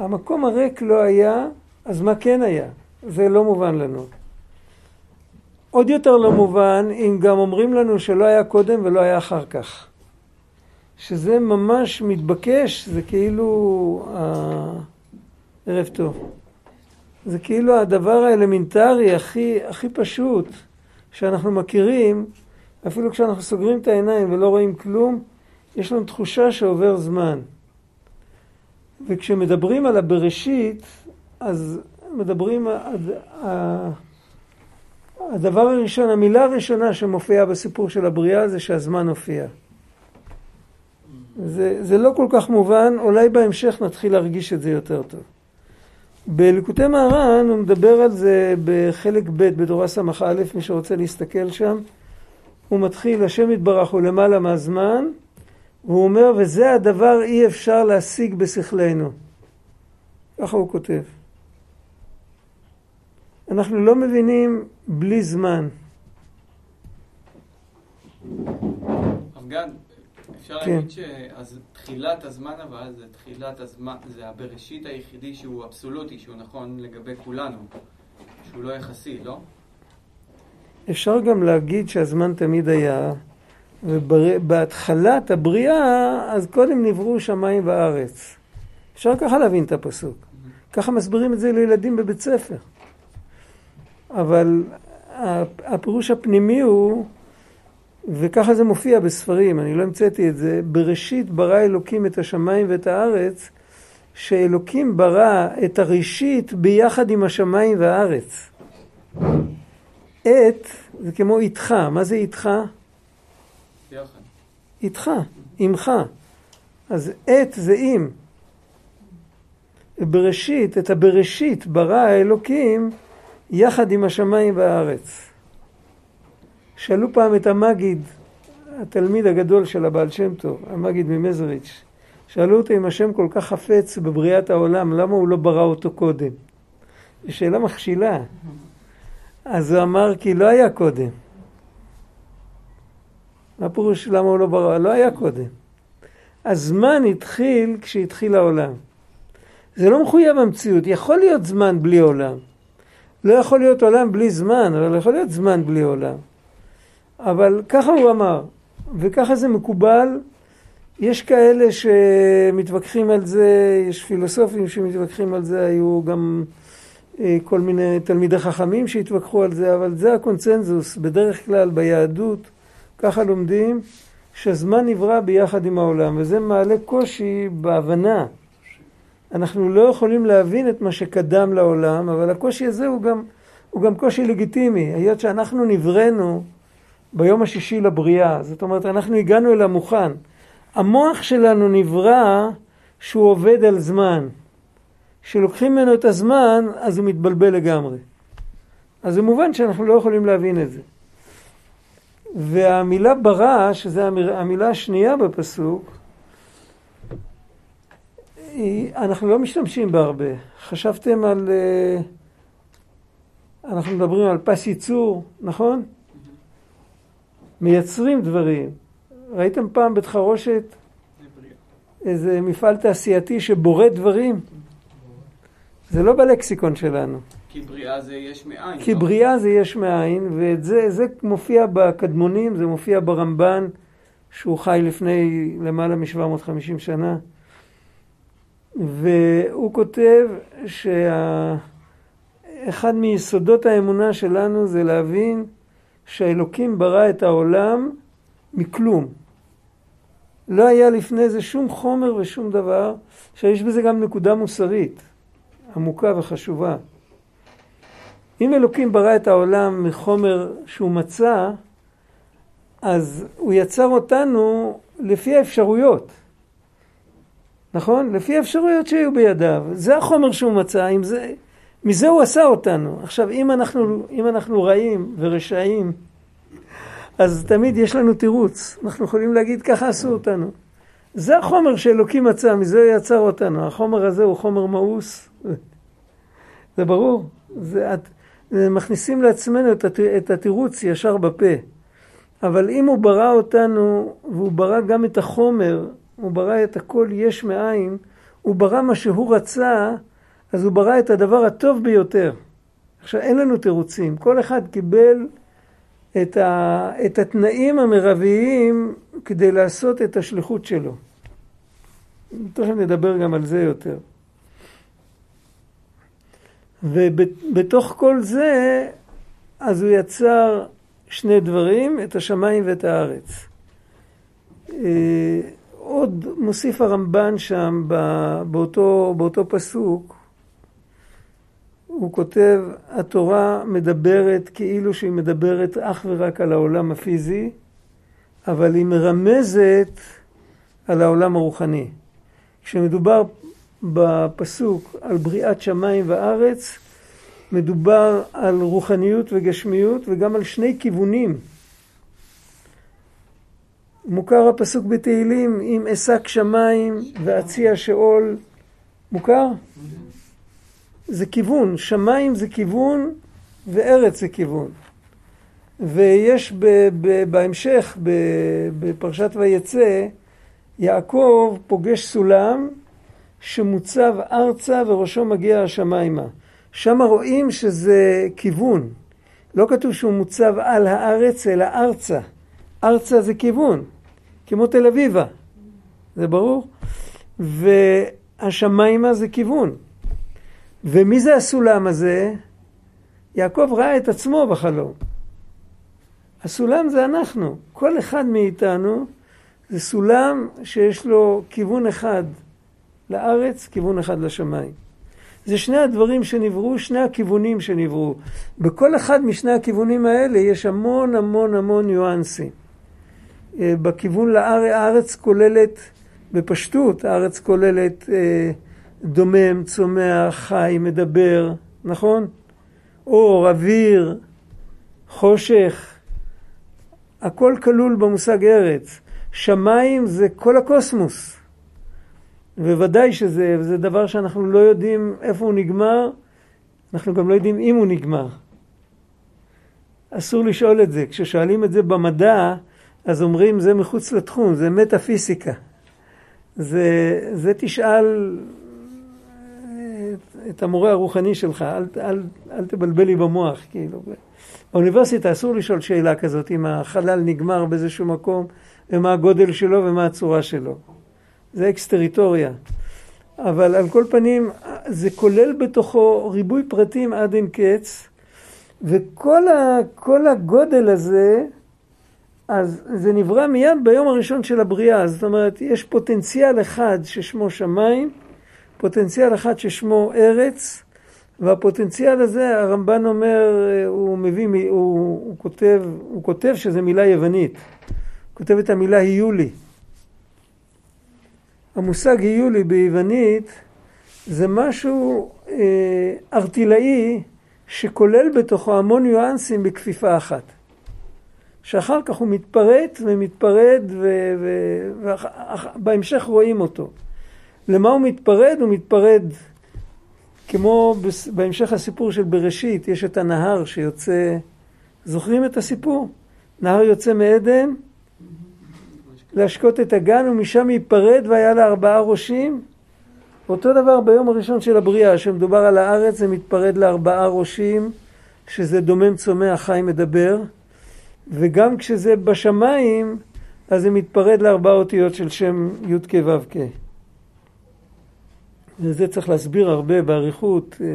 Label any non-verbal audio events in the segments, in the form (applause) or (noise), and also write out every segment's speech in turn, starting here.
המקום הריק לא היה, אז מה כן היה? זה לא מובן לנו. עוד יותר לא מובן אם גם אומרים לנו שלא היה קודם ולא היה אחר כך. שזה ממש מתבקש, זה כאילו... אה, ערב טוב. זה כאילו הדבר האלמנטרי הכי, הכי פשוט שאנחנו מכירים, אפילו כשאנחנו סוגרים את העיניים ולא רואים כלום, יש לנו תחושה שעובר זמן. וכשמדברים על הבראשית, אז מדברים, הדבר הראשון, המילה הראשונה שמופיעה בסיפור של הבריאה זה שהזמן הופיע. זה, זה לא כל כך מובן, אולי בהמשך נתחיל להרגיש את זה יותר טוב. בליקוטי מהר"ן הוא מדבר על זה בחלק ב' בתורה ס"א, מי שרוצה להסתכל שם. הוא מתחיל, השם יתברך הוא למעלה מהזמן, והוא אומר, וזה הדבר אי אפשר להשיג בשכלנו. ככה הוא כותב. אנחנו לא מבינים בלי זמן. ארגן, אפשר כן. להגיד שאז תחילת הזמן אבל זה תחילת הזמן, זה הבראשית היחידי שהוא אבסולוטי, שהוא נכון לגבי כולנו, שהוא לא יחסי, לא? אפשר גם להגיד שהזמן תמיד היה, ובהתחלת הבריאה, אז קודם נבראו שמיים וארץ. אפשר ככה להבין את הפסוק. ככה מסבירים את זה לילדים בבית ספר. אבל הפירוש הפנימי הוא, וככה זה מופיע בספרים, אני לא המצאתי את זה, בראשית ברא אלוקים את השמיים ואת הארץ, שאלוקים ברא את הראשית ביחד עם השמיים והארץ. את זה כמו איתך, מה זה איתך? איתך, עמך. אז את זה עם. בראשית, את הבראשית ברא האלוקים יחד עם השמיים והארץ. שאלו פעם את המגיד, התלמיד הגדול של הבעל שם טוב, המגיד ממזריץ', שאלו אותו אם השם כל כך חפץ בבריאת העולם, למה הוא לא ברא אותו קודם? שאלה מכשילה. אז הוא אמר כי לא היה קודם. מה פירוש למה הוא לא ברא? לא היה קודם. הזמן התחיל כשהתחיל העולם. זה לא מחויב המציאות, יכול להיות זמן בלי עולם. לא יכול להיות עולם בלי זמן, אבל יכול להיות זמן בלי עולם. אבל ככה הוא אמר, וככה זה מקובל. יש כאלה שמתווכחים על זה, יש פילוסופים שמתווכחים על זה, היו גם אה, כל מיני תלמידי חכמים שהתווכחו על זה, אבל זה הקונצנזוס, בדרך כלל ביהדות, ככה לומדים, שהזמן נברא ביחד עם העולם, וזה מעלה קושי בהבנה. אנחנו לא יכולים להבין את מה שקדם לעולם, אבל הקושי הזה הוא גם, הוא גם קושי לגיטימי, היות שאנחנו נבראנו ביום השישי לבריאה, זאת אומרת אנחנו הגענו אל המוכן. המוח שלנו נברא שהוא עובד על זמן. כשלוקחים ממנו את הזמן, אז הוא מתבלבל לגמרי. אז זה מובן שאנחנו לא יכולים להבין את זה. והמילה ברא, שזו המילה השנייה בפסוק, אנחנו לא משתמשים בה הרבה. חשבתם על... אה, אנחנו מדברים על פס ייצור, נכון? מייצרים דברים. ראיתם פעם בית חרושת איזה מפעל תעשייתי שבורא דברים? זה לא בלקסיקון שלנו. כי בריאה זה יש מאין. כי לא? בריאה זה יש מאין, וזה מופיע בקדמונים, זה מופיע ברמב"ן, שהוא חי לפני למעלה מ-750 שנה. והוא כותב שאחד מיסודות האמונה שלנו זה להבין שהאלוקים ברא את העולם מכלום. לא היה לפני זה שום חומר ושום דבר, שיש בזה גם נקודה מוסרית עמוקה וחשובה. אם אלוקים ברא את העולם מחומר שהוא מצא, אז הוא יצר אותנו לפי האפשרויות. נכון? לפי האפשרויות שהיו בידיו. זה החומר שהוא מצא, עם זה, מזה הוא עשה אותנו. עכשיו, אם אנחנו, אם אנחנו רעים ורשעים, אז תמיד יש לנו תירוץ. אנחנו יכולים להגיד, ככה עשו אותנו. זה החומר שאלוקים מצא, מזה הוא יצר אותנו. החומר הזה הוא חומר מאוס. זה ברור. זה, את, מכניסים לעצמנו את התירוץ ישר בפה. אבל אם הוא ברא אותנו, והוא ברא גם את החומר, הוא ברא את הכל יש מאין, הוא ברא מה שהוא רצה, אז הוא ברא את הדבר הטוב ביותר. עכשיו, אין לנו תירוצים. כל אחד קיבל את, ה, את התנאים המרביים כדי לעשות את השליחות שלו. תכף נדבר גם על זה יותר. ובתוך כל זה, אז הוא יצר שני דברים, את השמיים ואת הארץ. אה, עוד מוסיף הרמב"ן שם באותו, באותו פסוק, הוא כותב, התורה מדברת כאילו שהיא מדברת אך ורק על העולם הפיזי, אבל היא מרמזת על העולם הרוחני. כשמדובר בפסוק על בריאת שמיים וארץ, מדובר על רוחניות וגשמיות וגם על שני כיוונים. מוכר הפסוק בתהילים, אם אשק שמיים ואציע שאול, מוכר? זה כיוון, שמיים זה כיוון וארץ זה כיוון. ויש ב, ב, בהמשך, ב, בפרשת ויצא, יעקב פוגש סולם שמוצב ארצה וראשו מגיע השמיימה. שם רואים שזה כיוון. לא כתוב שהוא מוצב על הארץ, אלא ארצה. ארצה זה כיוון, כמו תל אביבה. זה ברור? והשמיימה זה כיוון. ומי זה הסולם הזה? יעקב ראה את עצמו בחלום. הסולם זה אנחנו. כל אחד מאיתנו זה סולם שיש לו כיוון אחד לארץ, כיוון אחד לשמיים. זה שני הדברים שנבראו, שני הכיוונים שנבראו. בכל אחד משני הכיוונים האלה יש המון המון המון ניואנסים. אה, בכיוון לארץ, הארץ כוללת, בפשטות, הארץ כוללת אה, דומם, צומח, חי, מדבר, נכון? אור, אוויר, חושך, הכל כלול במושג ארץ. שמיים זה כל הקוסמוס. וודאי שזה זה דבר שאנחנו לא יודעים איפה הוא נגמר, אנחנו גם לא יודעים אם הוא נגמר. אסור לשאול את זה. כששואלים את זה במדע, אז אומרים זה מחוץ לתחום, זה מטאפיסיקה. זה, זה תשאל את, את המורה הרוחני שלך, אל, אל, אל תבלבל לי במוח, כאילו. באוניברסיטה אסור לשאול שאלה כזאת, אם החלל נגמר באיזשהו מקום, ומה הגודל שלו ומה הצורה שלו. זה אקס-טריטוריה. אבל על כל פנים, זה כולל בתוכו ריבוי פרטים עד אין קץ, וכל ה, הגודל הזה, אז זה נברא מיד ביום הראשון של הבריאה. זאת אומרת, יש פוטנציאל אחד ששמו שמיים, פוטנציאל אחד ששמו ארץ, והפוטנציאל הזה, הרמב"ן אומר, הוא מביא, הוא, הוא, כותב, הוא כותב שזה מילה יוונית. הוא כותב את המילה היולי. המושג היולי ביוונית זה משהו אה, ארטילאי שכולל בתוכו המון ניואנסים בכפיפה אחר כך הוא מתפרט ומתפרד ובהמשך רואים אותו. למה הוא מתפרד? הוא מתפרד כמו בהמשך הסיפור של בראשית, יש את הנהר שיוצא, זוכרים את הסיפור? נהר יוצא מעדן להשקות את הגן ומשם ייפרד והיה לה ארבעה ראשים. אותו דבר ביום הראשון של הבריאה, שמדובר על הארץ, זה מתפרד לארבעה ראשים, שזה דומם צומח חי מדבר, וגם כשזה בשמיים, אז זה מתפרד לארבעה אותיות של שם י"ק ו"ק. וזה צריך להסביר הרבה באריכות אה,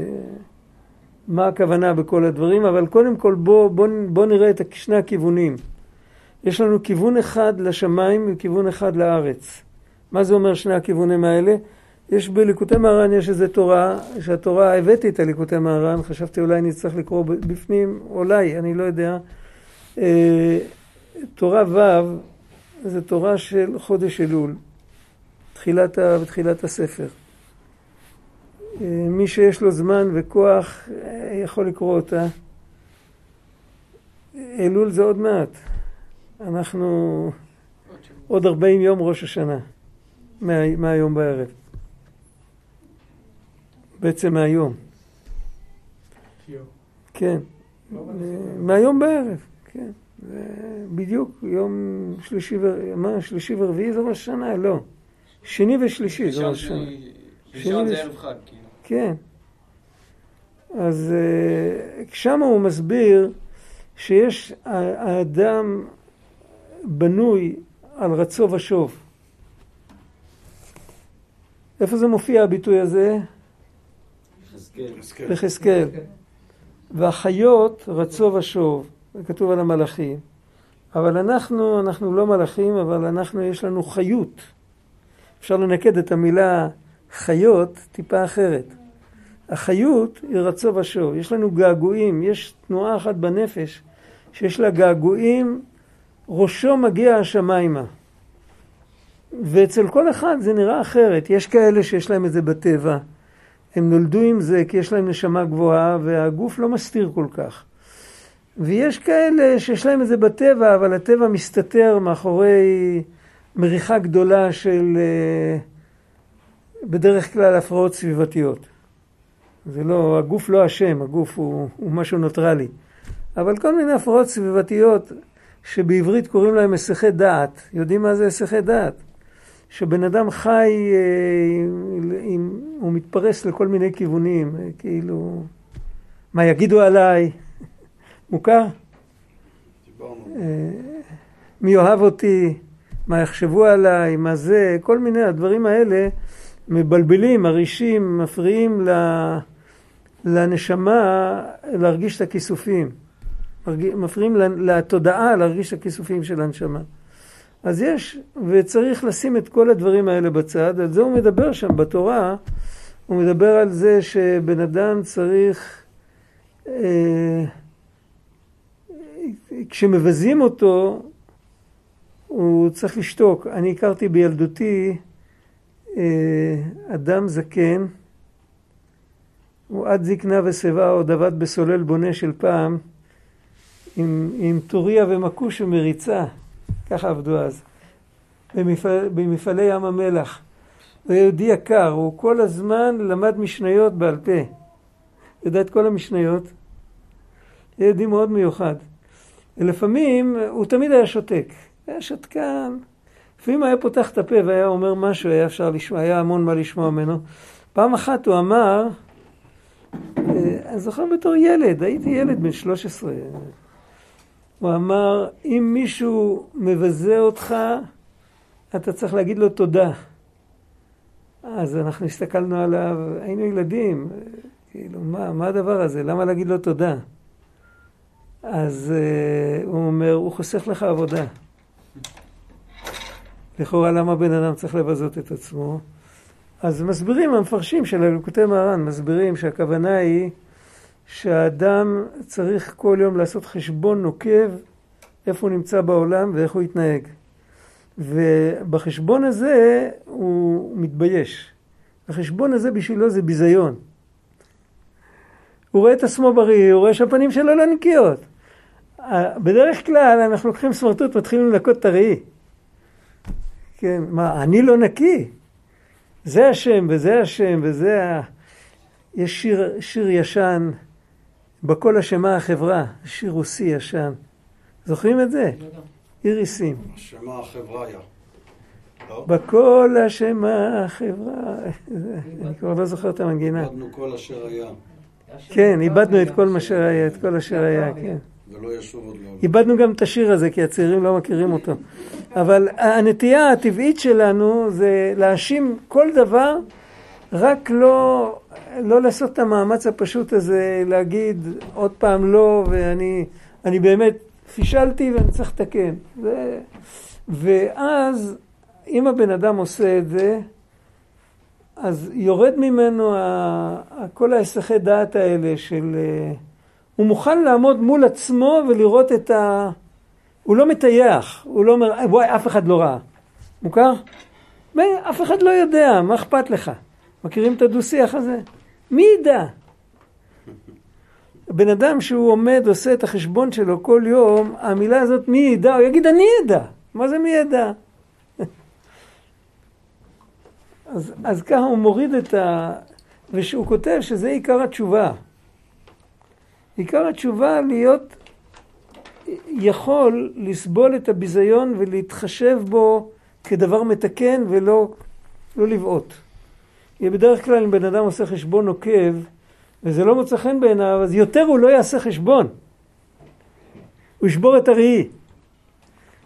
מה הכוונה בכל הדברים, אבל קודם כל בואו בוא, בוא נראה את שני הכיוונים. יש לנו כיוון אחד לשמיים וכיוון אחד לארץ. מה זה אומר שני הכיוונים האלה? יש בליקוטי מהר"ן, יש איזו תורה, שהתורה, הבאתי את הליקוטי מהר"ן, חשבתי אולי אני צריך לקרוא בפנים, אולי, אני לא יודע. אה, תורה ו' זה תורה של חודש אלול, תחילת, תחילת הספר. אה, מי שיש לו זמן וכוח אה, יכול לקרוא אותה. אלול זה עוד מעט. אנחנו עוד 40 יום ראש השנה, מה, מהיום בערב. בעצם מהיום. כן. מהיום בערב, כן. בדיוק יום שלישי, מה, שלישי ורביעי זה ראש השנה? לא. שני ושלישי זה ראש השנה. ראשון זה ערב חג, כאילו. כן. אז אה, שם הוא מסביר שיש, האדם בנוי על רצו ושוב. איפה זה מופיע הביטוי הזה? בחזקאל. והחיות רצו ושוב, זה כתוב על המלאכים. אבל אנחנו, אנחנו לא מלאכים, אבל אנחנו, יש לנו חיות. אפשר לנקד את המילה חיות טיפה אחרת. החיות היא רצו ושוב. יש לנו געגועים, יש תנועה אחת בנפש שיש לה געגועים, ראשו מגיע השמיימה. ואצל כל אחד זה נראה אחרת. יש כאלה שיש להם את זה בטבע. הם נולדו עם זה כי יש להם נשמה גבוהה והגוף לא מסתיר כל כך. ויש כאלה שיש להם את זה בטבע, אבל הטבע מסתתר מאחורי מריחה גדולה של אה, בדרך כלל הפרעות סביבתיות. זה לא, הגוף לא אשם, הגוף הוא, הוא משהו נוטרלי. אבל כל מיני הפרעות סביבתיות שבעברית קוראים להם הסחי דעת. יודעים מה זה הסחי דעת? שבן אדם חי, אה, עם, הוא מתפרס לכל מיני כיוונים, אה, כאילו, מה יגידו עליי? (laughs) מוכר? אה, מי אוהב אותי? מה יחשבו עליי? מה זה? כל מיני הדברים האלה מבלבלים, מרעישים, מפריעים לנשמה להרגיש את הכיסופים. מפריעים לתודעה להרגיש הכיסופים של הנשמה. אז יש, וצריך לשים את כל הדברים האלה בצד, על זה הוא מדבר שם בתורה, הוא מדבר על זה שבן אדם צריך, אה, כשמבזים אותו, הוא צריך לשתוק. אני הכרתי בילדותי אה, אדם זקן, הוא עד זקנה ושיבה עוד עבד בסולל בונה של פעם, עם, עם טוריה ומכוש ומריצה. ככה עבדו אז, במפעל, במפעלי ים המלח. הוא יהודי יקר, הוא כל הזמן למד משניות בעל פה. יודע את כל המשניות. יהודי מאוד מיוחד. ולפעמים הוא תמיד היה שותק. היה שתקן. לפעמים היה פותח את הפה והיה אומר משהו, היה אפשר לשמוע, היה המון מה לשמוע ממנו. פעם אחת הוא אמר, אה, אני זוכר בתור ילד, הייתי ילד בן 13, הוא אמר, אם מישהו מבזה אותך, אתה צריך להגיד לו תודה. אז אנחנו הסתכלנו עליו, היינו ילדים, כאילו, מה, מה הדבר הזה? למה להגיד לו תודה? אז uh, הוא אומר, הוא חוסך לך עבודה. לכאורה למה בן אדם צריך לבזות את עצמו? אז מסבירים המפרשים של אלוקותי מהר"ן, מסבירים שהכוונה היא שהאדם צריך כל יום לעשות חשבון נוקב איפה הוא נמצא בעולם ואיך הוא יתנהג. ובחשבון הזה הוא מתבייש. החשבון הזה בשבילו זה ביזיון. הוא רואה את עצמו בריא, הוא רואה שהפנים שלו לא נקיות. בדרך כלל אנחנו לוקחים סמרטוט, מתחילים לנקות את הראי. כן, מה, אני לא נקי? זה השם וזה השם וזה ה... יש שיר, שיר ישן בקול אשמה החברה, שיר רוסי ישן. זוכרים את זה? איריסים. אשמה החברה היה. לא? בקול אשמה החברה. אני כבר לא זוכר את המנגינה. איבדנו כל אשר היה. כן, איבדנו את כל מה שהיה, את כל אשר היה, כן. ולא ישוב עוד לעולם. איבדנו גם את השיר הזה, כי הצעירים לא מכירים אותו. אבל הנטייה הטבעית שלנו זה להאשים כל דבר, רק לא לא לעשות את המאמץ הפשוט הזה, להגיד עוד פעם לא, ואני אני באמת פישלתי ואני צריך לתקן. ו, ואז, אם הבן אדם עושה את זה, אז יורד ממנו ה, כל ההיסחי דעת האלה של... אה, הוא מוכן לעמוד מול עצמו ולראות את ה... הוא לא מטייח, הוא לא אומר, וואי, אף אחד לא ראה. מוכר? אף אחד לא יודע, מה אכפת לך? מכירים את הדו-שיח הזה? מי ידע? בן אדם שהוא עומד, עושה את החשבון שלו כל יום, המילה הזאת מי ידע, הוא יגיד אני ידע. מה זה מי ידע? (laughs) אז, אז ככה הוא מוריד את ה... ושהוא כותב שזה עיקר התשובה. עיקר התשובה להיות יכול לסבול את הביזיון ולהתחשב בו כדבר מתקן ולא לא לבעוט. בדרך כלל אם בן אדם עושה חשבון נוקב, וזה לא מוצא חן בעיניו, אז יותר הוא לא יעשה חשבון. הוא ישבור את הראי.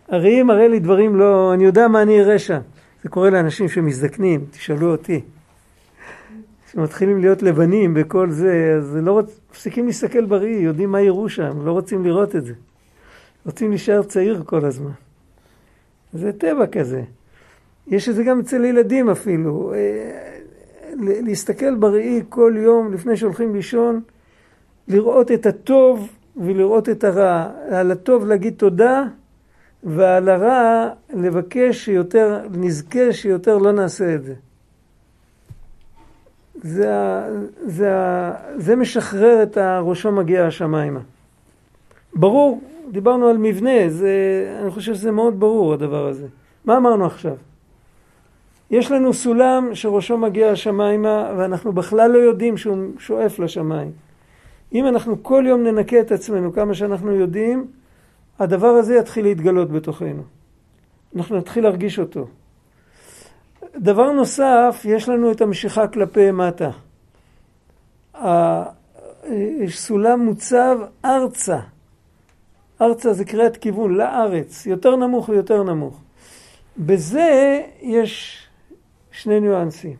הראי מראה לי דברים לא... אני יודע מה אני אראה שם. זה קורה לאנשים שמזדקנים, תשאלו אותי. שמתחילים להיות לבנים בכל זה, אז לא רוצ... מפסיקים להסתכל בראי, יודעים מה יראו שם, לא רוצים לראות את זה. רוצים להישאר צעיר כל הזמן. זה טבע כזה. יש את זה גם אצל ילדים אפילו. להסתכל בראי כל יום לפני שהולכים לישון, לראות את הטוב ולראות את הרע. על הטוב להגיד תודה, ועל הרע לבקש שיותר, נזכה שיותר לא נעשה את זה. זה, זה, זה משחרר את הראשו מגיע השמיימה. ברור, דיברנו על מבנה, זה, אני חושב שזה מאוד ברור הדבר הזה. מה אמרנו עכשיו? יש לנו סולם שראשו מגיע השמיימה ואנחנו בכלל לא יודעים שהוא שואף לשמיים. אם אנחנו כל יום ננקה את עצמנו כמה שאנחנו יודעים, הדבר הזה יתחיל להתגלות בתוכנו. אנחנו נתחיל להרגיש אותו. דבר נוסף, יש לנו את המשיכה כלפי מטה. סולם מוצב ארצה. ארצה זה קריאת כיוון, לארץ, יותר נמוך ויותר נמוך. בזה יש שני ניואנסים.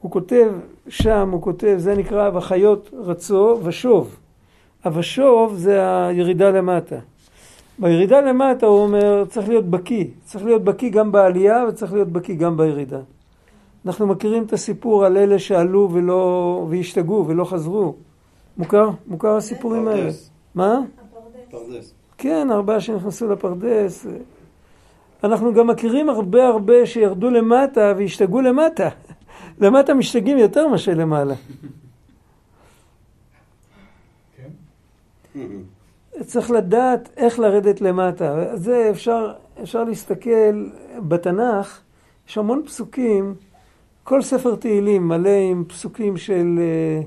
הוא כותב שם, הוא כותב, זה נקרא וחיות רצו ושוב. הוושוב זה הירידה למטה. בירידה למטה הוא אומר, צריך להיות בקיא. צריך להיות בקיא גם בעלייה וצריך להיות בקיא גם בירידה. אנחנו מכירים את הסיפור על אלה שעלו ולא, והשתגעו ולא חזרו. מוכר? מוכר הסיפורים האלה. מה? פרדס. כן, ארבעה שנכנסו לפרדס. אנחנו גם מכירים הרבה הרבה שירדו למטה והשתגעו למטה. (laughs) למטה משתגעים יותר מאשר למעלה. צריך לדעת איך לרדת למטה. זה אפשר, אפשר להסתכל בתנ"ך, יש המון פסוקים, כל ספר תהילים מלא עם פסוקים של אה,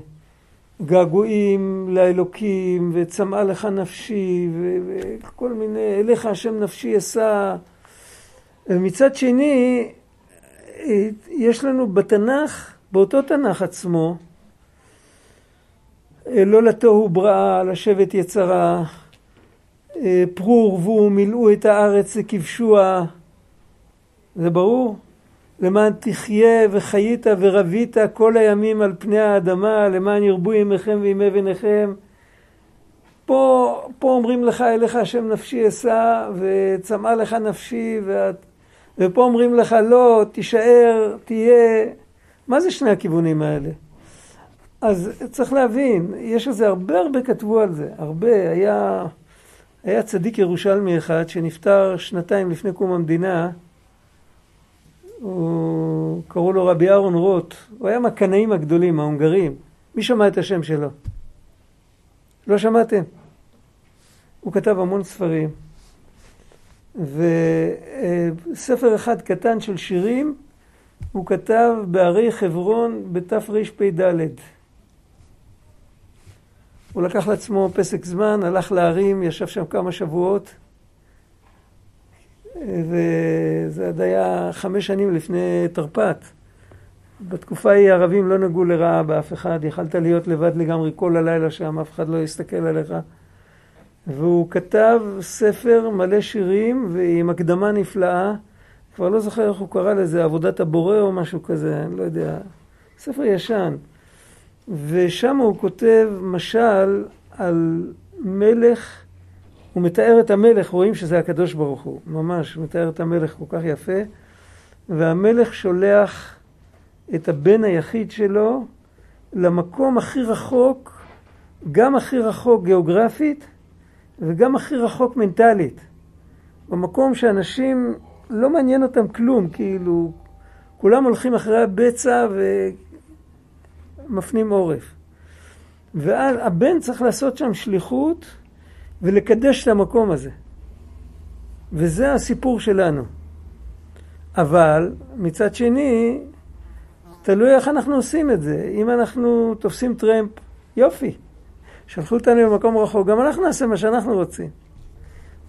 געגועים לאלוקים, וצמאה לך נפשי, וכל מיני, אליך השם נפשי אשא. ומצד שני, יש לנו בתנ"ך, באותו תנ"ך עצמו, אה, לא לתוהו בראה, לשבת יצרה, אה, פרו ורבו, מילאו את הארץ וכבשוה. זה ברור? למען תחיה וחיית ורבית כל הימים על פני האדמה, למען ירבו ימיכם וימי בניכם. פה, פה אומרים לך, אליך השם נפשי אשא, וצמאה לך נפשי, ואת, ופה אומרים לך, לא, תישאר, תהיה. מה זה שני הכיוונים האלה? אז צריך להבין, יש איזה הרבה הרבה כתבו על זה, הרבה. היה, היה צדיק ירושלמי אחד שנפטר שנתיים לפני קום המדינה, הוא, קראו לו רבי אהרון רוט, הוא היה מהקנאים הגדולים, ההונגרים. מי שמע את השם שלו? לא שמעתם? הוא כתב המון ספרים. וספר אחד קטן של שירים הוא כתב בערי חברון בתרפ"ד. הוא לקח לעצמו פסק זמן, הלך להרים, ישב שם כמה שבועות, וזה עוד היה חמש שנים לפני תרפ"ט. בתקופה ההיא הערבים לא נגעו לרעה באף אחד, יכלת להיות לבד לגמרי כל הלילה שם, אף אחד לא יסתכל עליך. והוא כתב ספר מלא שירים ועם הקדמה נפלאה, כבר לא זוכר איך הוא קרא לזה, עבודת הבורא או משהו כזה, אני לא יודע. ספר ישן. ושם הוא כותב משל על מלך, הוא מתאר את המלך, רואים שזה הקדוש ברוך הוא, ממש, מתאר את המלך כל כך יפה, והמלך שולח את הבן היחיד שלו למקום הכי רחוק, גם הכי רחוק גיאוגרפית וגם הכי רחוק מנטלית. במקום שאנשים, לא מעניין אותם כלום, כאילו, כולם הולכים אחרי הבצע ומפנים עורף. ואז הבן צריך לעשות שם שליחות ולקדש את המקום הזה. וזה הסיפור שלנו. אבל מצד שני, תלוי איך אנחנו עושים את זה. אם אנחנו תופסים טרמפ, יופי. שלחו אותנו למקום רחוק, גם אנחנו נעשה מה שאנחנו רוצים.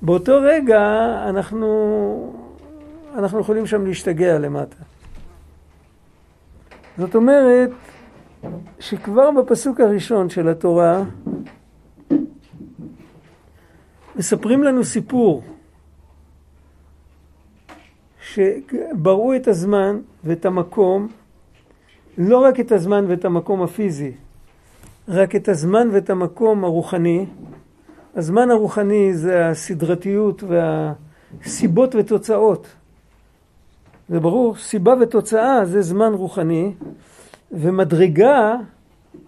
באותו רגע אנחנו, אנחנו יכולים שם להשתגע למטה. זאת אומרת שכבר בפסוק הראשון של התורה מספרים לנו סיפור שבראו את הזמן ואת המקום, לא רק את הזמן ואת המקום הפיזי, רק את הזמן ואת המקום הרוחני. הזמן הרוחני זה הסדרתיות והסיבות ותוצאות. זה ברור, סיבה ותוצאה זה זמן רוחני, ומדרגה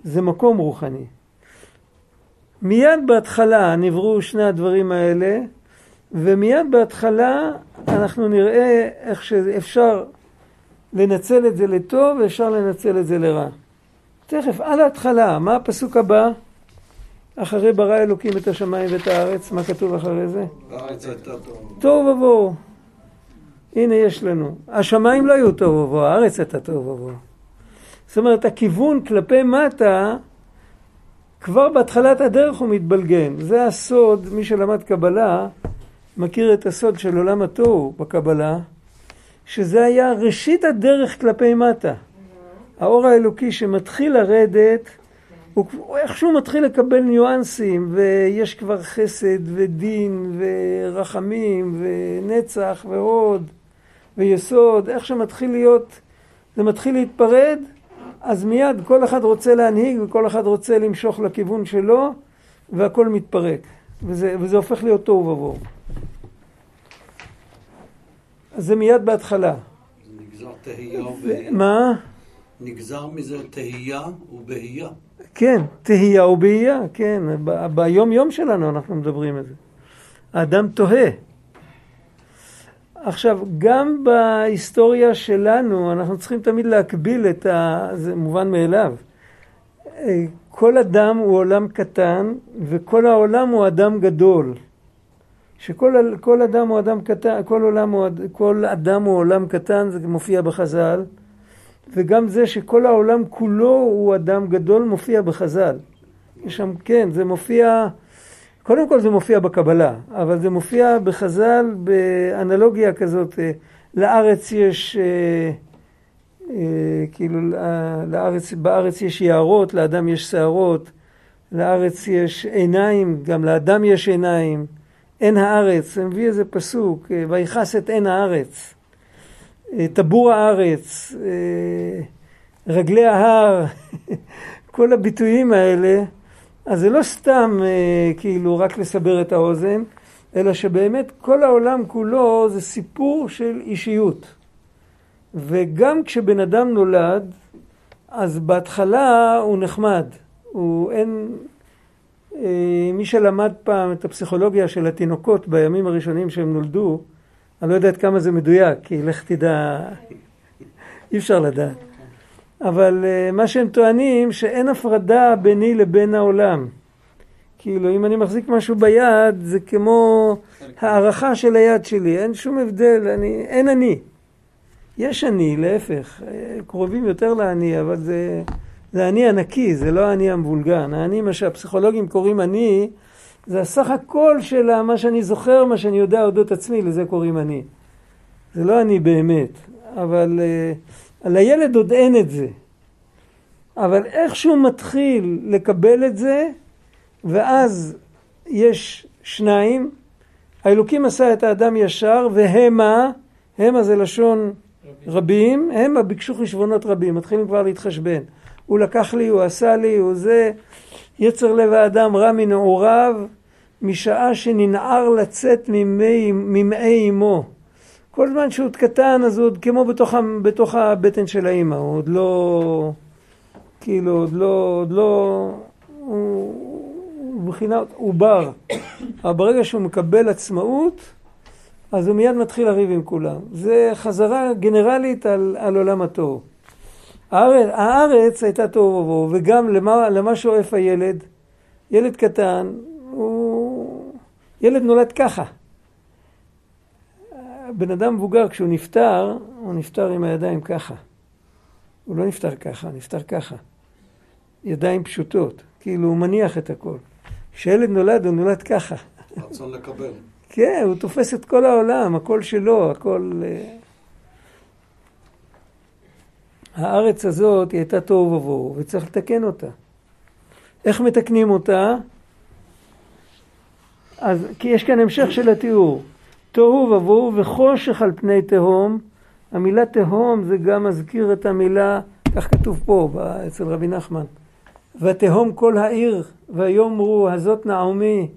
זה מקום רוחני. מיד בהתחלה נבראו שני הדברים האלה, ומיד בהתחלה אנחנו נראה איך שאפשר לנצל את זה לטוב ואפשר לנצל את זה לרע. תכף, על ההתחלה, מה הפסוק הבא? אחרי ברא אלוקים את השמיים ואת הארץ, מה כתוב אחרי זה? טוב ובוהו. הנה יש לנו. השמיים לא היו טוב ובוהו, הארץ הייתה טוב ובוהו. זאת אומרת, הכיוון כלפי מטה, כבר בהתחלת הדרך הוא מתבלגן. זה הסוד, מי שלמד קבלה, מכיר את הסוד של עולם התוהו בקבלה, שזה היה ראשית הדרך כלפי מטה. האור האלוקי שמתחיל לרדת, הוא איכשהו מתחיל לקבל ניואנסים, ויש כבר חסד ודין ורחמים ונצח והוד ויסוד, איך שמתחיל להיות, זה מתחיל להתפרד, אז מיד כל אחד רוצה להנהיג וכל אחד רוצה למשוך לכיוון שלו, והכל מתפרק, וזה, וזה הופך להיות תוהו ובוהו. אז זה מיד בהתחלה. זה נגזר תהייה ובהייה. מה? נגזר מזה תהייה ובהייה. כן, תהייה ובהייה, כן. ב- ביום יום שלנו אנחנו מדברים על זה. האדם תוהה. עכשיו, גם בהיסטוריה שלנו, אנחנו צריכים תמיד להקביל את ה... זה מובן מאליו. אה, כל אדם הוא עולם קטן, וכל העולם הוא אדם גדול. שכל כל אדם הוא אדם קטן, כל, עולם הוא, כל אדם הוא עולם קטן, זה מופיע בחז"ל. וגם זה שכל העולם כולו הוא אדם גדול מופיע בחז"ל. יש שם, כן, זה מופיע, קודם כל זה מופיע בקבלה, אבל זה מופיע בחז"ל באנלוגיה כזאת, אה, לארץ יש, אה, אה, כאילו, לארץ, בארץ יש יערות, לאדם יש שערות, לארץ יש עיניים, גם לאדם יש עיניים, עין הארץ, זה מביא איזה פסוק, ויכס את עין הארץ. טבור הארץ, אה, רגלי ההר, (laughs) כל הביטויים האלה, אז זה לא סתם אה, כאילו רק לסבר את האוזן, אלא שבאמת כל העולם כולו זה סיפור של אישיות. וגם כשבן אדם נולד, אז בהתחלה הוא נחמד. הוא אין... אה, מי שלמד פעם את הפסיכולוגיה של התינוקות בימים הראשונים שהם נולדו, אני לא יודע עד כמה זה מדויק, כי לך תדע, אי אפשר לדעת. אבל uh, מה שהם טוענים, שאין הפרדה ביני לבין העולם. כאילו, אם אני מחזיק משהו ביד, זה כמו הערכה של היד שלי, אין שום הבדל, אני, אין אני. יש אני, להפך, אה, קרובים יותר לאני, אבל זה, זה אני הנקי, זה לא אני המבולגן. האני, מה שהפסיכולוגים קוראים אני, זה הסך הכל של מה שאני זוכר, מה שאני יודע אודות עצמי, לזה קוראים אני. זה לא אני באמת, אבל uh, על הילד עוד אין את זה. אבל איך שהוא מתחיל לקבל את זה, ואז יש שניים, האלוקים עשה את האדם ישר, והמה, המה זה לשון רבים, המה ביקשו חשבונות רבים, מתחילים כבר להתחשבן. הוא לקח לי, הוא עשה לי, הוא זה, יצר לב האדם רע מנעוריו, משעה שננער לצאת ממעי אמו. כל זמן שהוא עוד קטן, אז הוא עוד כמו בתוך, בתוך הבטן של האימא, הוא עוד לא, כאילו, עוד לא, עוד לא, הוא מבחינת עובר. אבל ברגע שהוא מקבל עצמאות, אז הוא מיד מתחיל לריב עם כולם. זה חזרה גנרלית על, על עולם התוהו. הארץ, הארץ הייתה תוהו ובוהו, וגם למה, למה שואף הילד? ילד קטן, הוא... ילד נולד ככה. בן אדם מבוגר, כשהוא נפטר, הוא נפטר עם הידיים ככה. הוא לא נפטר ככה, נפטר ככה. ידיים פשוטות, כאילו הוא מניח את הכל. כשילד נולד, הוא נולד ככה. רצון לקבל. כן, הוא תופס את כל העולם, הכל שלו, הכל... אה. הארץ הזאת היא הייתה תוהו ובוהו, וצריך לתקן אותה. איך מתקנים אותה? אז כי יש כאן המשך של התיאור. תוהו ובוהו וחושך על פני תהום. המילה תהום זה גם מזכיר את המילה, כך כתוב פה אצל רבי נחמן. ותהום כל העיר, ויאמרו הזאת נעמי,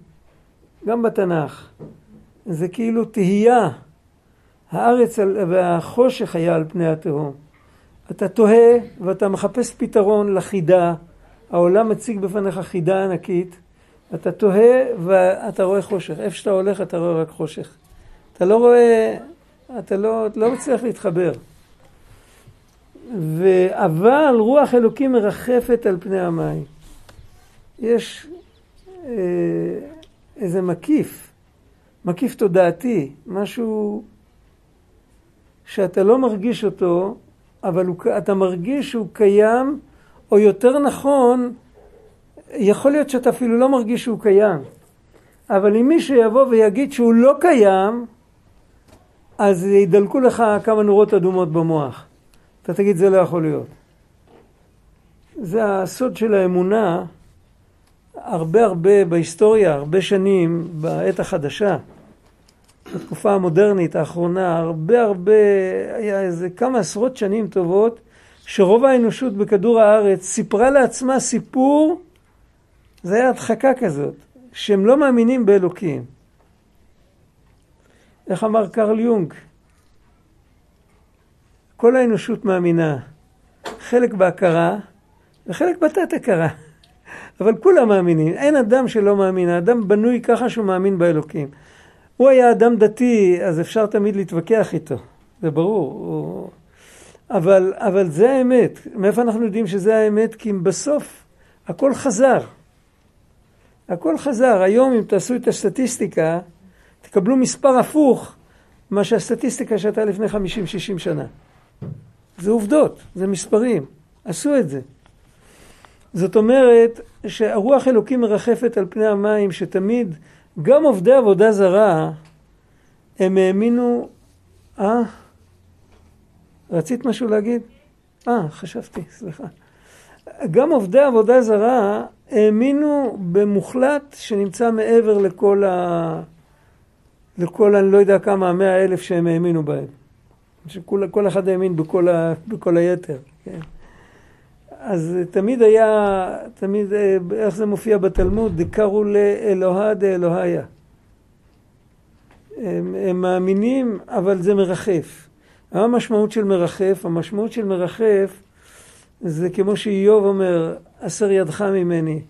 גם בתנ"ך. זה כאילו תהייה. הארץ והחושך היה על פני התהום. אתה תוהה ואתה מחפש פתרון לחידה, העולם מציג בפניך חידה ענקית, אתה תוהה ואתה רואה חושך. איפה שאתה הולך אתה רואה רק חושך. אתה לא רואה, אתה לא, לא מצליח להתחבר. אבל רוח אלוקים מרחפת על פני המים. יש אה, איזה מקיף, מקיף תודעתי, משהו שאתה לא מרגיש אותו, אבל הוא, אתה מרגיש שהוא קיים, או יותר נכון, יכול להיות שאתה אפילו לא מרגיש שהוא קיים. אבל אם מישהו יבוא ויגיד שהוא לא קיים, אז ידלקו לך כמה נורות אדומות במוח. אתה תגיד, זה לא יכול להיות. זה הסוד של האמונה, הרבה הרבה בהיסטוריה, הרבה שנים, בעת החדשה, בתקופה המודרנית האחרונה, הרבה הרבה, היה איזה כמה עשרות שנים טובות, שרוב האנושות בכדור הארץ סיפרה לעצמה סיפור, זה היה הדחקה כזאת, שהם לא מאמינים באלוקים. איך אמר קרל יונג? כל האנושות מאמינה, חלק בהכרה וחלק בתת הכרה. (laughs) אבל כולם מאמינים, אין אדם שלא מאמין, האדם בנוי ככה שהוא מאמין באלוקים. הוא היה אדם דתי, אז אפשר תמיד להתווכח איתו, זה ברור. הוא... אבל, אבל זה האמת. מאיפה אנחנו יודעים שזה האמת? כי בסוף הכל חזר. הכל חזר. היום אם תעשו את הסטטיסטיקה, תקבלו מספר הפוך מה שהסטטיסטיקה שהייתה לפני 50-60 שנה. זה עובדות, זה מספרים. עשו את זה. זאת אומרת שהרוח אלוקים מרחפת על פני המים, שתמיד, גם עובדי עבודה זרה, הם האמינו, אה? רצית משהו להגיד? אה, חשבתי, סליחה. גם עובדי עבודה זרה האמינו במוחלט שנמצא מעבר לכל ה... לכל, אני לא יודע כמה, המאה אלף שהם האמינו בהם. שכל אחד האמין בכל, ה, בכל היתר, כן. אז תמיד היה, תמיד, אה, איך זה מופיע בתלמוד, דקרו לאלוהה דאלוהיה. הם, הם מאמינים, אבל זה מרחף. מה המשמעות של מרחף? המשמעות של מרחף זה כמו שאיוב אומר, הסר ידך ממני.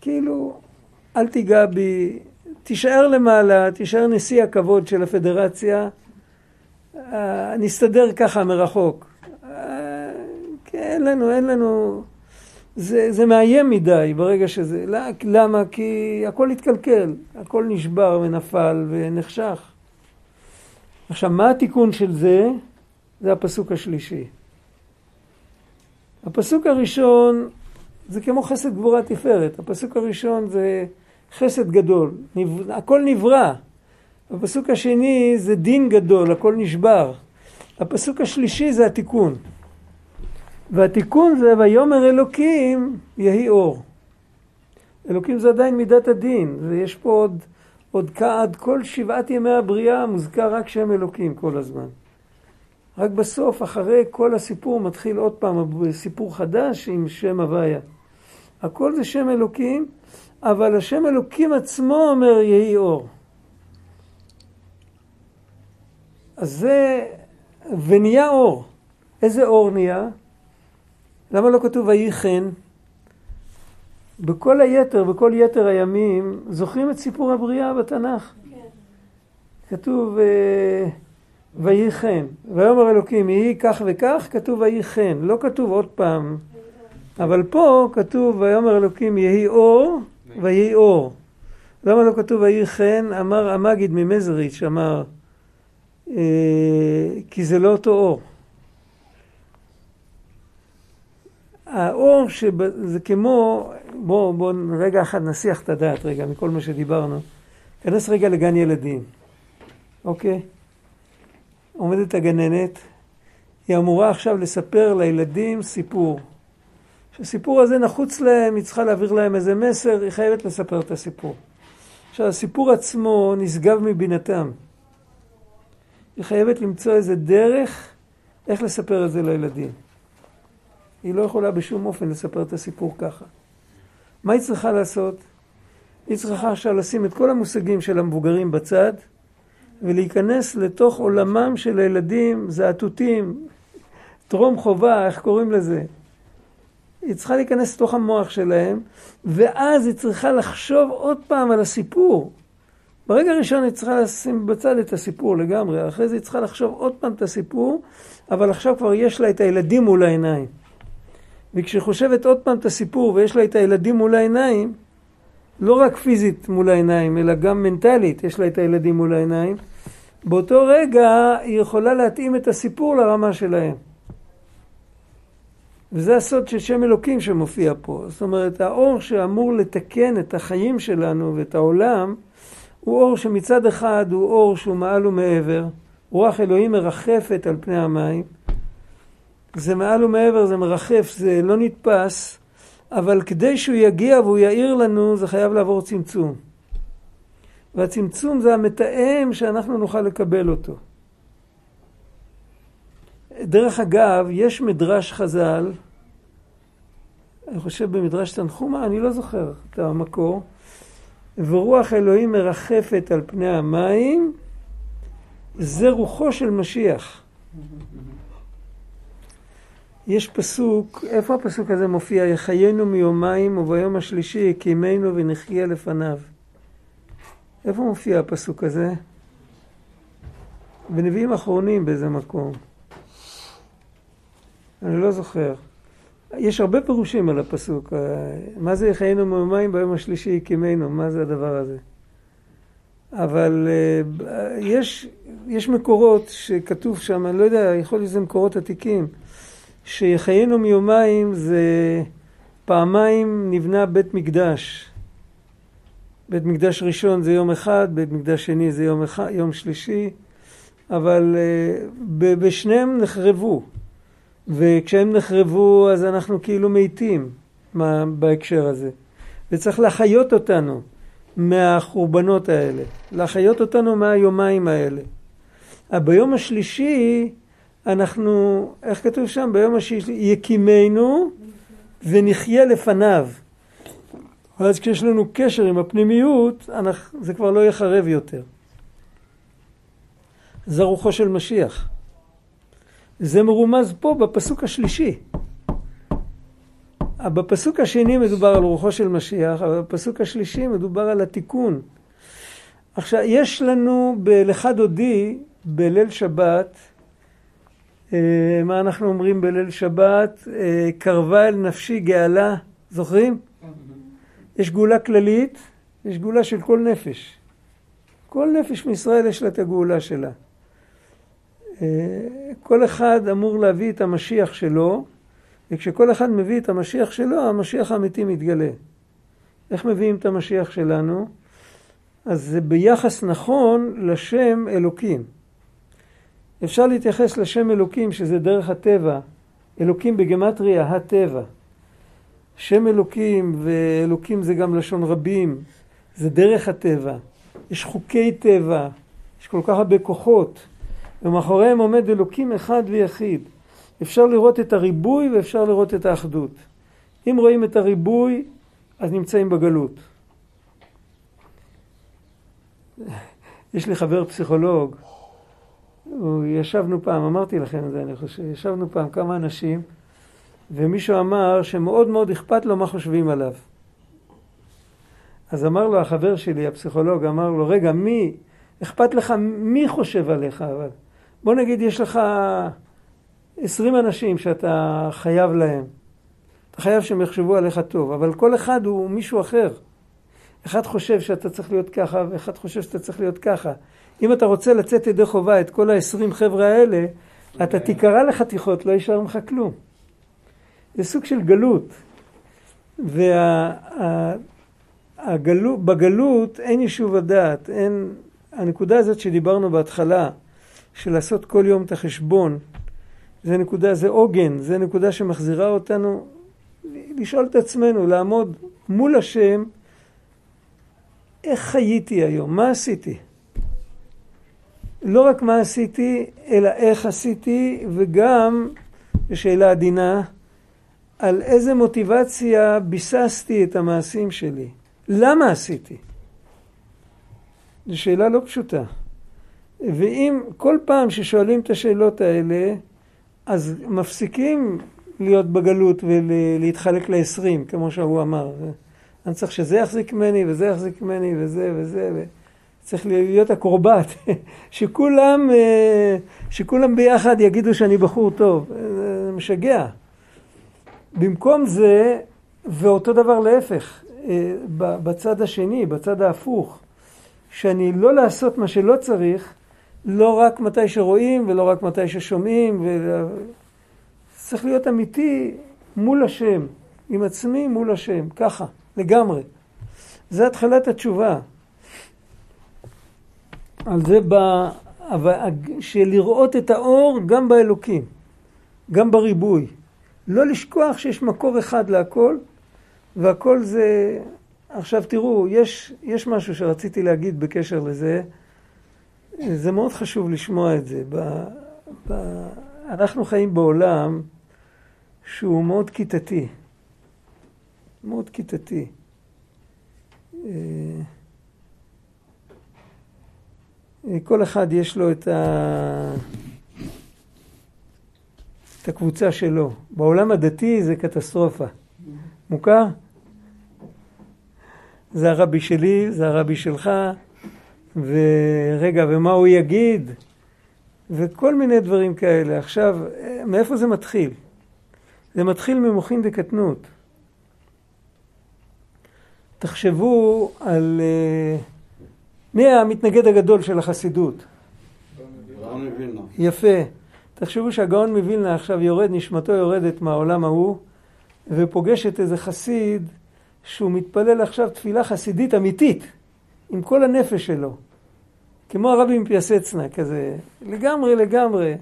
כאילו, אל תיגע בי, תישאר למעלה, תישאר נשיא הכבוד של הפדרציה, אה, נסתדר ככה מרחוק. אה, כן, אין לנו, אין לנו... זה, זה מאיים מדי ברגע שזה... למה? כי הכל התקלקל, הכל נשבר ונפל ונחשך. עכשיו, מה התיקון של זה? זה הפסוק השלישי. הפסוק הראשון זה כמו חסד גבורה תפארת. הפסוק הראשון זה חסד גדול. הכל נברא. הפסוק השני זה דין גדול, הכל נשבר. הפסוק השלישי זה התיקון. והתיקון זה ויאמר אלוקים יהי אור. אלוקים זה עדיין מידת הדין, ויש פה עוד, עוד עד כל שבעת ימי הבריאה מוזכר רק שם אלוקים כל הזמן. רק בסוף, אחרי כל הסיפור, מתחיל עוד פעם סיפור חדש עם שם הוויה. הכל זה שם אלוקים, אבל השם אלוקים עצמו אומר יהי אור. אז זה, ונהיה אור. איזה אור נהיה? למה לא כתוב ויהי חן? בכל היתר, בכל יתר הימים, זוכרים את סיפור הבריאה בתנ"ך? כן. כתוב אה, ויהי חן. ויאמר אלוקים יהי כך וכך, כתוב ויהי חן. לא כתוב עוד פעם. אבל פה כתוב ויאמר אלוקים יהי אור ויהי אור. למה לא כתוב ויהי חן? אמר המגיד ממזריץ', אמר אה, כי זה לא אותו אור. האור שזה כמו, בואו בוא, רגע אחד נסיח את הדעת רגע מכל מה שדיברנו. כנס רגע לגן ילדים, אוקיי? עומדת הגננת היא אמורה עכשיו לספר לילדים סיפור. שהסיפור הזה נחוץ להם, היא צריכה להעביר להם איזה מסר, היא חייבת לספר את הסיפור. עכשיו, הסיפור עצמו נשגב מבינתם. היא חייבת למצוא איזה דרך איך לספר את זה לילדים. היא לא יכולה בשום אופן לספר את הסיפור ככה. מה היא צריכה לעשות? היא צריכה עכשיו לשים את כל המושגים של המבוגרים בצד ולהיכנס לתוך עולמם של הילדים, זעתותים, טרום חובה, איך קוראים לזה? היא צריכה להיכנס לתוך המוח שלהם, ואז היא צריכה לחשוב עוד פעם על הסיפור. ברגע הראשון היא צריכה לשים בצד את הסיפור לגמרי, אחרי זה היא צריכה לחשוב עוד פעם את הסיפור, אבל עכשיו כבר יש לה את הילדים מול העיניים. וכשהיא חושבת עוד פעם את הסיפור ויש לה את הילדים מול העיניים, לא רק פיזית מול העיניים, אלא גם מנטלית יש לה את הילדים מול העיניים, באותו רגע היא יכולה להתאים את הסיפור לרמה שלהם. וזה הסוד של שם אלוקים שמופיע פה. זאת אומרת, האור שאמור לתקן את החיים שלנו ואת העולם, הוא אור שמצד אחד הוא אור שהוא מעל ומעבר, רוח אלוהים מרחפת על פני המים. זה מעל ומעבר, זה מרחף, זה לא נתפס, אבל כדי שהוא יגיע והוא יאיר לנו, זה חייב לעבור צמצום. והצמצום זה המתאם שאנחנו נוכל לקבל אותו. דרך אגב, יש מדרש חז"ל, אני חושב במדרש תנחומה, אני לא זוכר את המקור, ורוח אלוהים מרחפת על פני המים, זה רוחו של משיח. יש פסוק, איפה הפסוק הזה מופיע? יחיינו מיומיים וביום השלישי יקימנו ונחיה לפניו. איפה מופיע הפסוק הזה? בנביאים אחרונים באיזה מקום. אני לא זוכר. יש הרבה פירושים על הפסוק. מה זה יחיינו מיומיים ביום השלישי יקימנו? מה זה הדבר הזה? אבל אה, יש, יש מקורות שכתוב שם, אני לא יודע, יכול להיות שזה מקורות עתיקים, שיחיינו מיומיים זה פעמיים נבנה בית מקדש. בית מקדש ראשון זה יום אחד, בית מקדש שני זה יום, אחד, יום שלישי, אבל uh, בשניהם נחרבו. וכשהם נחרבו אז אנחנו כאילו מתים מה, בהקשר הזה. וצריך להחיות אותנו מהחורבנות האלה, להחיות אותנו מהיומיים האלה. ביום השלישי אנחנו, איך כתוב שם? ביום השלישי, יקימנו ונחיה לפניו. ואז כשיש לנו קשר עם הפנימיות, אנחנו, זה כבר לא יחרב יותר. זה רוחו של משיח. זה מרומז פה בפסוק השלישי. בפסוק השני מדובר על רוחו של משיח, אבל בפסוק השלישי מדובר על התיקון. עכשיו, יש לנו בלכה דודי, בליל שבת, אה, מה אנחנו אומרים בליל שבת? אה, קרבה אל נפשי גאלה, זוכרים? יש גאולה כללית, יש גאולה של כל נפש. כל נפש מישראל יש לה את הגאולה שלה. אה, כל אחד אמור להביא את המשיח שלו, וכשכל אחד מביא את המשיח שלו, המשיח האמיתי מתגלה. איך מביאים את המשיח שלנו? אז זה ביחס נכון לשם אלוקים. אפשר להתייחס לשם אלוקים, שזה דרך הטבע. אלוקים בגמטריה, הטבע. שם אלוקים, ואלוקים זה גם לשון רבים, זה דרך הטבע. יש חוקי טבע, יש כל כך הרבה כוחות, ומאחוריהם עומד אלוקים אחד ויחיד. אפשר לראות את הריבוי ואפשר לראות את האחדות. אם רואים את הריבוי, אז נמצאים בגלות. יש לי חבר פסיכולוג, ישבנו פעם, אמרתי לכם את זה אני חושב, ישבנו פעם כמה אנשים ומישהו אמר שמאוד מאוד אכפת לו מה חושבים עליו. אז אמר לו החבר שלי, הפסיכולוג, אמר לו, רגע, מי, אכפת לך מי חושב עליך אבל? בוא נגיד יש לך עשרים אנשים שאתה חייב להם. אתה חייב שהם יחשבו עליך טוב, אבל כל אחד הוא מישהו אחר. אחד חושב שאתה צריך להיות ככה, ואחד חושב שאתה צריך להיות ככה. אם אתה רוצה לצאת ידי חובה את כל העשרים חבר'ה האלה, אתה תיקרע לחתיכות, לא יישאר ממך כלום. זה סוג של גלות. ובגלות אין יישוב הדעת, אין... הנקודה הזאת שדיברנו בהתחלה, של לעשות כל יום את החשבון, זה נקודה, זה עוגן, זה נקודה שמחזירה אותנו לשאול את עצמנו, לעמוד מול השם, איך חייתי היום, מה עשיתי? לא רק מה עשיתי, אלא איך עשיתי, וגם, בשאלה עדינה, על איזה מוטיבציה ביססתי את המעשים שלי. למה עשיתי? זו שאלה לא פשוטה. ואם כל פעם ששואלים את השאלות האלה, אז מפסיקים להיות בגלות ולהתחלק לעשרים, כמו שהוא אמר. אני צריך שזה יחזיק ממני, וזה יחזיק ממני, וזה וזה. ו... צריך להיות הקורבט, (laughs) שכולם, אה, שכולם ביחד יגידו שאני בחור טוב. זה משגע. במקום זה, ואותו דבר להפך, אה, בצד השני, בצד ההפוך, שאני לא לעשות מה שלא צריך, לא רק מתי שרואים ולא רק מתי ששומעים, ו... צריך להיות אמיתי מול השם, עם עצמי מול השם, ככה, לגמרי. זה התחלת התשובה. על זה בא, שלראות את האור גם באלוקים, גם בריבוי. לא לשכוח שיש מקור אחד להכל, והכל זה... עכשיו תראו, יש, יש משהו שרציתי להגיד בקשר לזה. זה מאוד חשוב לשמוע את זה. ב, ב, אנחנו חיים בעולם שהוא מאוד כיתתי. מאוד כיתתי. אה, כל אחד יש לו את, ה... את הקבוצה שלו. בעולם הדתי זה קטסטרופה. מוכר? זה הרבי שלי, זה הרבי שלך, ורגע, ומה הוא יגיד? וכל מיני דברים כאלה. עכשיו, מאיפה זה מתחיל? זה מתחיל ממוחין דקטנות. תחשבו על... Uh, מי המתנגד הגדול של החסידות? יפה. תחשבו שהגאון מווילנה עכשיו יורד, נשמתו יורדת מהעולם ההוא, ופוגשת איזה חסיד שהוא מתפלל עכשיו תפילה חסידית אמיתית, עם כל הנפש שלו. כמו הרבי מפיאסצנה כזה, לגמרי לגמרי.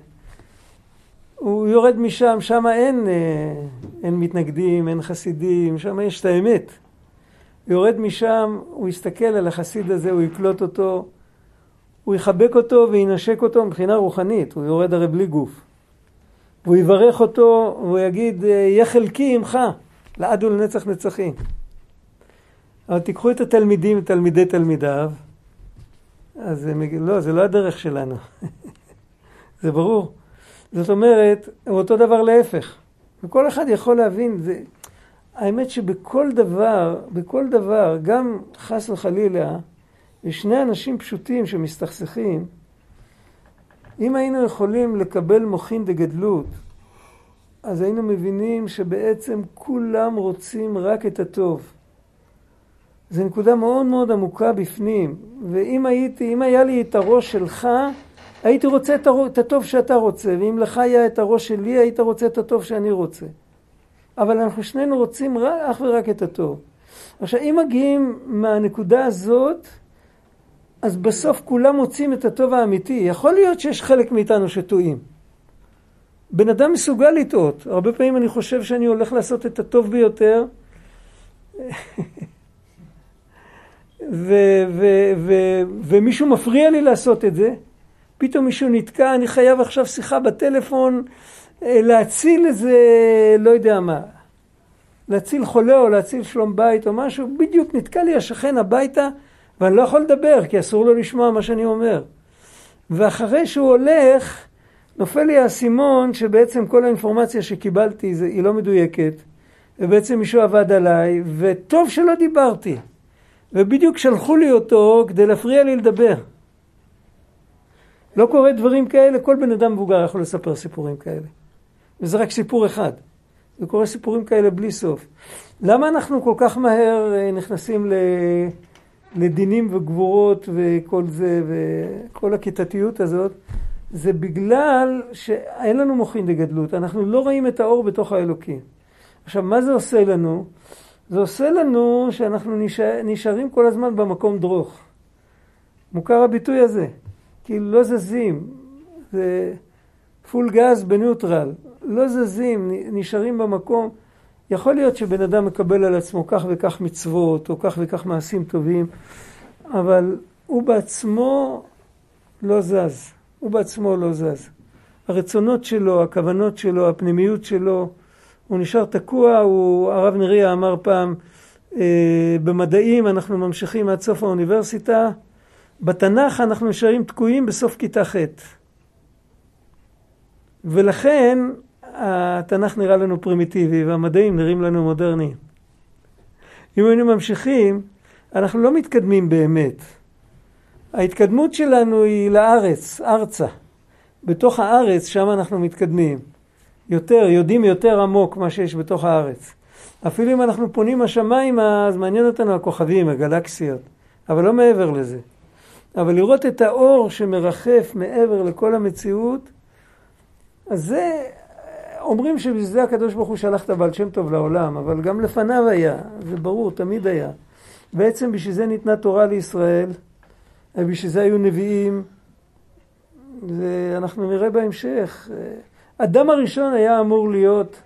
הוא יורד משם, שם אין, אה, אין מתנגדים, אין חסידים, שם יש את האמת. יורד משם, הוא יסתכל על החסיד הזה, הוא יקלוט אותו, הוא יחבק אותו וינשק אותו מבחינה רוחנית, הוא יורד הרי בלי גוף. והוא יברך אותו, והוא יגיד, יהיה חלקי עמך, לעד ולנצח נצחים. אבל תיקחו את התלמידים, תלמידי תלמידיו, אז יגידו, לא, זה לא הדרך שלנו. (laughs) זה ברור. זאת אומרת, אותו דבר להפך. וכל אחד יכול להבין, זה, האמת שבכל דבר, בכל דבר, גם חס וחלילה, יש שני אנשים פשוטים שמסתכסכים, אם היינו יכולים לקבל מוחין דגדלות, אז היינו מבינים שבעצם כולם רוצים רק את הטוב. זו נקודה מאוד מאוד עמוקה בפנים, ואם הייתי, אם היה לי את הראש שלך, הייתי רוצה את הטוב שאתה רוצה, ואם לך היה את הראש שלי, היית רוצה את הטוב שאני רוצה. אבל אנחנו שנינו רוצים רק, אך ורק את הטוב. עכשיו, אם מגיעים מהנקודה הזאת, אז בסוף כולם מוצאים את הטוב האמיתי. יכול להיות שיש חלק מאיתנו שטועים. בן אדם מסוגל לטעות. הרבה פעמים אני חושב שאני הולך לעשות את הטוב ביותר, (laughs) ומישהו מפריע לי לעשות את זה. פתאום מישהו נתקע, אני חייב עכשיו שיחה בטלפון, אה, להציל איזה, לא יודע מה, להציל חולה או להציל שלום בית או משהו, בדיוק נתקע לי השכן הביתה ואני לא יכול לדבר כי אסור לו לשמוע מה שאני אומר. ואחרי שהוא הולך, נופל לי האסימון שבעצם כל האינפורמציה שקיבלתי היא לא מדויקת, ובעצם מישהו עבד עליי, וטוב שלא דיברתי. ובדיוק שלחו לי אותו כדי להפריע לי לדבר. לא קורה דברים כאלה, כל בן אדם מבוגר יכול לספר סיפורים כאלה. וזה רק סיפור אחד. זה קורה סיפורים כאלה בלי סוף. למה אנחנו כל כך מהר אה, נכנסים לדינים וגבורות וכל זה, וכל הכיתתיות הזאת? זה בגלל שאין לנו מוחין לגדלות, אנחנו לא רואים את האור בתוך האלוקים. עכשיו, מה זה עושה לנו? זה עושה לנו שאנחנו נשאר, נשארים כל הזמן במקום דרוך. מוכר הביטוי הזה. כאילו לא זזים. זה... פול גז בניוטרל, לא זזים, נשארים במקום. יכול להיות שבן אדם מקבל על עצמו כך וכך מצוות, או כך וכך מעשים טובים, אבל הוא בעצמו לא זז. הוא בעצמו לא זז. הרצונות שלו, הכוונות שלו, הפנימיות שלו, הוא נשאר תקוע, הוא, הרב נריה אמר פעם, אה, במדעים אנחנו ממשיכים עד סוף האוניברסיטה, בתנ"ך אנחנו נשארים תקועים בסוף כיתה ח'. ולכן התנ"ך נראה לנו פרימיטיבי והמדעים נראים לנו מודרניים. אם היינו ממשיכים, אנחנו לא מתקדמים באמת. ההתקדמות שלנו היא לארץ, ארצה. בתוך הארץ, שם אנחנו מתקדמים. יותר, יודעים יותר עמוק מה שיש בתוך הארץ. אפילו אם אנחנו פונים השמיימה, אז מעניין אותנו הכוכבים, הגלקסיות, אבל לא מעבר לזה. אבל לראות את האור שמרחף מעבר לכל המציאות, אז זה, אומרים שבשביל הקדוש ברוך הוא שלח את הבעל שם טוב לעולם, אבל גם לפניו היה, זה ברור, תמיד היה. בעצם בשביל זה ניתנה תורה לישראל, ובשביל זה היו נביאים, ואנחנו נראה בהמשך. אדם הראשון היה אמור להיות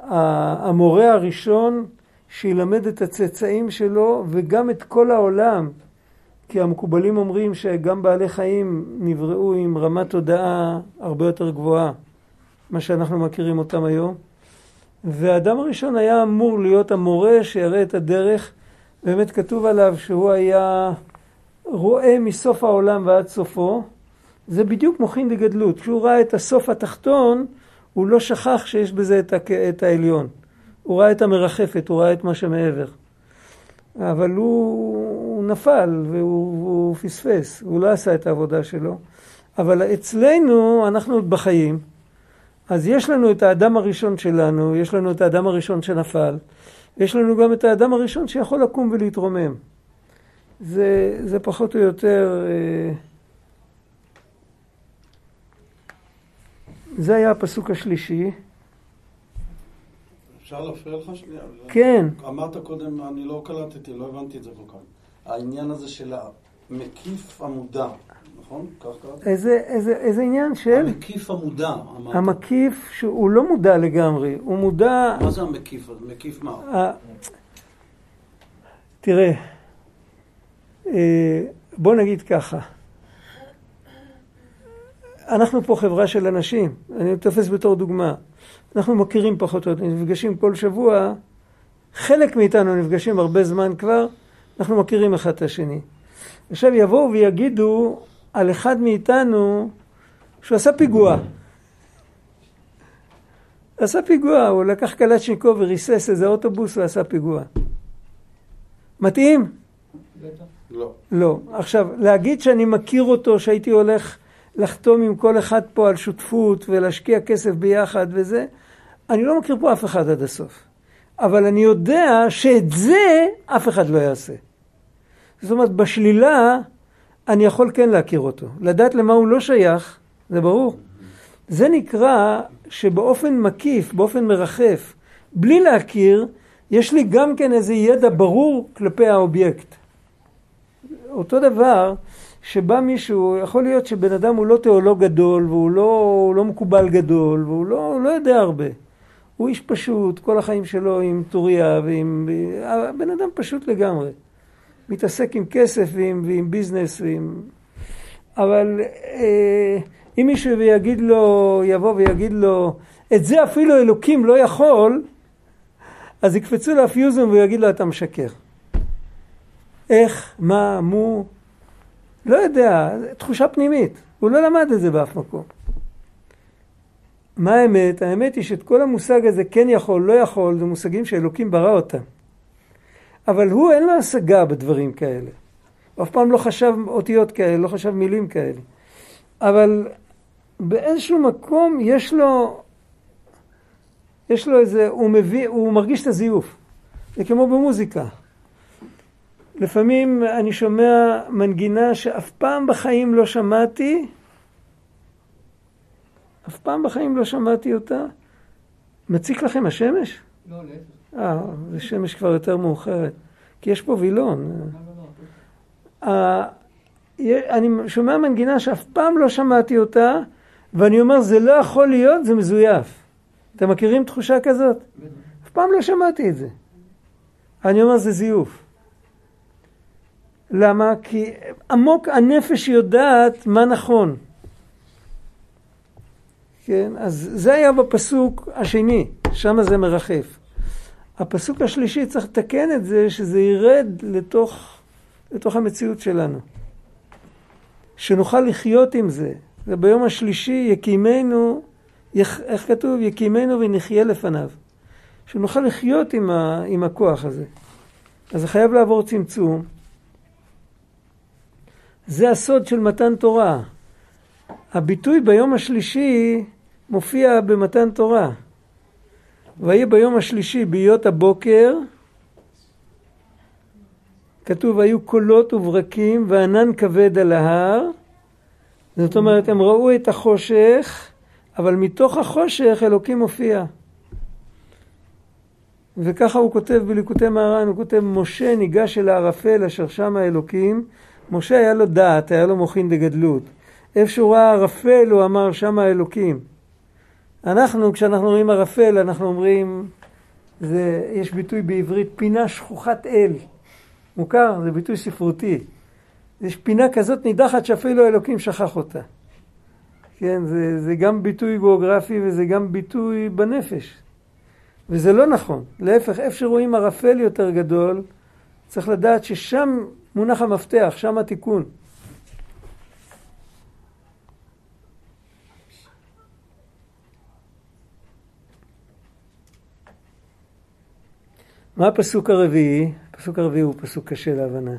המורה הראשון שילמד את הצאצאים שלו וגם את כל העולם. כי המקובלים אומרים שגם בעלי חיים נבראו עם רמת תודעה הרבה יותר גבוהה, מה שאנחנו מכירים אותם היום. והאדם הראשון היה אמור להיות המורה שיראה את הדרך. באמת כתוב עליו שהוא היה רואה מסוף העולם ועד סופו. זה בדיוק מוחין דגדלות. כשהוא ראה את הסוף התחתון, הוא לא שכח שיש בזה את, הק... את העליון. הוא ראה את המרחפת, הוא ראה את מה שמעבר. אבל הוא, הוא נפל והוא, והוא פספס, הוא לא עשה את העבודה שלו. אבל אצלנו, אנחנו עוד בחיים, אז יש לנו את האדם הראשון שלנו, יש לנו את האדם הראשון שנפל, יש לנו גם את האדם הראשון שיכול לקום ולהתרומם. זה, זה פחות או יותר... אה, זה היה הפסוק השלישי. אפשר להפריע לך שנייה? כן. אמרת קודם, אני לא קלטתי, לא הבנתי את זה כל כך. העניין הזה של המקיף המודע, נכון? כך קראת? איזה, איזה, איזה עניין של? המקיף המודע, אמרת. המקיף שהוא לא מודע לגמרי, הוא מודע... מה זה המקיף? מקיף מה? ה... תראה, אה, בוא נגיד ככה. אנחנו פה חברה של אנשים, אני תופס בתור דוגמה. אנחנו מכירים פחות או יותר, נפגשים כל שבוע, חלק מאיתנו נפגשים הרבה זמן כבר, אנחנו מכירים אחד את השני. עכשיו יבואו ויגידו על אחד מאיתנו שהוא עשה פיגוע. עשה פיגוע, הוא לקח קלצ'ניקוב וריסס איזה אוטובוס ועשה פיגוע. מתאים? לא. לא. עכשיו, להגיד שאני מכיר אותו, שהייתי הולך לחתום עם כל אחד פה על שותפות ולהשקיע כסף ביחד וזה, אני לא מכיר פה אף אחד עד הסוף. אבל אני יודע שאת זה אף אחד לא יעשה. זאת אומרת, בשלילה אני יכול כן להכיר אותו. לדעת למה הוא לא שייך, זה ברור. זה נקרא שבאופן מקיף, באופן מרחף, בלי להכיר, יש לי גם כן איזה ידע ברור כלפי האובייקט. אותו דבר, שבא מישהו, יכול להיות שבן אדם הוא לא תיאולוג גדול, והוא לא, לא מקובל גדול, והוא לא, לא יודע הרבה. הוא איש פשוט, כל החיים שלו עם טוריה ועם... בן אדם פשוט לגמרי. מתעסק עם כסף ועם, ועם business ועם... אבל אה, אם מישהו יגיד לו, יבוא ויגיד לו, את זה אפילו אלוקים לא יכול, אז יקפצו לו הפיוזם ויגיד לו, אתה משקר. איך, מה, מו, לא יודע, תחושה פנימית. הוא לא למד את זה באף מקום. מה האמת? האמת היא שאת כל המושג הזה כן יכול, לא יכול, זה מושגים שאלוקים ברא אותם. אבל הוא אין לו השגה בדברים כאלה. הוא אף פעם לא חשב אותיות כאלה, לא חשב מילים כאלה. אבל באיזשהו מקום יש לו, יש לו איזה, הוא מביא, הוא מרגיש את הזיוף. זה כמו במוזיקה. לפעמים אני שומע מנגינה שאף פעם בחיים לא שמעתי, אף פעם בחיים לא שמעתי אותה. מציק לכם השמש? לא, להפך. אה, זה שמש כבר יותר מאוחרת. כי יש פה וילון. לא, לא, לא. אני שומע מנגינה שאף פעם לא שמעתי אותה, ואני אומר, זה לא יכול להיות, זה מזויף. אתם מכירים תחושה כזאת? אף פעם לא שמעתי את זה. אני אומר, זה זיוף. למה? כי עמוק הנפש יודעת מה נכון. כן? אז זה היה בפסוק השני, שם זה מרחף. הפסוק השלישי צריך לתקן את זה, שזה ירד לתוך, לתוך המציאות שלנו. שנוכל לחיות עם זה. וביום השלישי יקימנו, איך כתוב? יקימנו ונחיה לפניו. שנוכל לחיות עם, ה, עם הכוח הזה. אז זה חייב לעבור צמצום. זה הסוד של מתן תורה. הביטוי ביום השלישי מופיע במתן תורה. ויהי ביום השלישי בהיות הבוקר, כתוב היו קולות וברקים וענן כבד על ההר. זאת אומרת, הם ראו את החושך, אבל מתוך החושך אלוקים מופיע. וככה הוא כותב בליקוטי מהר"ן, הוא כותב, משה ניגש אל הערפל אשר שם האלוקים. משה היה לו דעת, היה לו מוחין דגדלות. איפה שהוא ראה ערפל, הוא אמר, שם האלוקים. אנחנו, כשאנחנו רואים ערפל, אנחנו אומרים, זה, יש ביטוי בעברית, פינה שכוחת אל. מוכר? זה ביטוי ספרותי. יש פינה כזאת נידחת שאפילו האלוקים שכח אותה. כן, זה, זה גם ביטוי גיאוגרפי וזה גם ביטוי בנפש. וזה לא נכון. להפך, איפה שרואים ערפל יותר גדול, צריך לדעת ששם מונח המפתח, שם התיקון. מה הפסוק הרביעי? הפסוק הרביעי הוא פסוק קשה להבנה.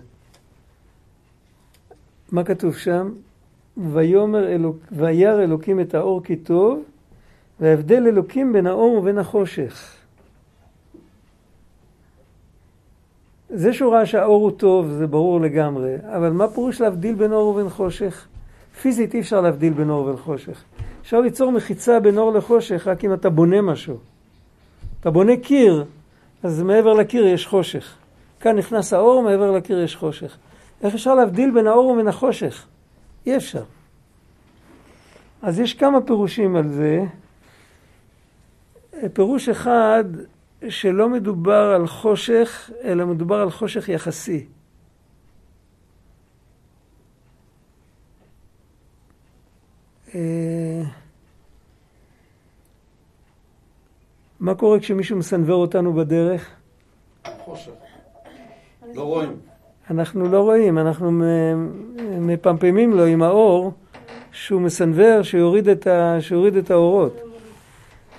מה כתוב שם? ויאמר אלוק, וירא אלוקים את האור כי טוב, וההבדל אלוקים בין האור ובין החושך. זה שהוא ראה שהאור הוא טוב, זה ברור לגמרי, אבל מה פירוש להבדיל בין אור ובין חושך? פיזית אי אפשר להבדיל בין אור ובין חושך. אפשר ליצור מחיצה בין אור לחושך רק אם אתה בונה משהו. אתה בונה קיר, אז מעבר לקיר יש חושך. כאן נכנס האור, מעבר לקיר יש חושך. איך אפשר להבדיל בין האור ובין החושך? אי אפשר. אז יש כמה פירושים על זה. פירוש אחד, שלא מדובר על חושך, אלא מדובר על חושך יחסי. אה, מה קורה כשמישהו מסנוור אותנו בדרך? חושך. לא רואים. אנחנו לא רואים, אנחנו מפמפמים לו עם האור שהוא מסנוור, שיוריד את, ה, שיוריד את האורות.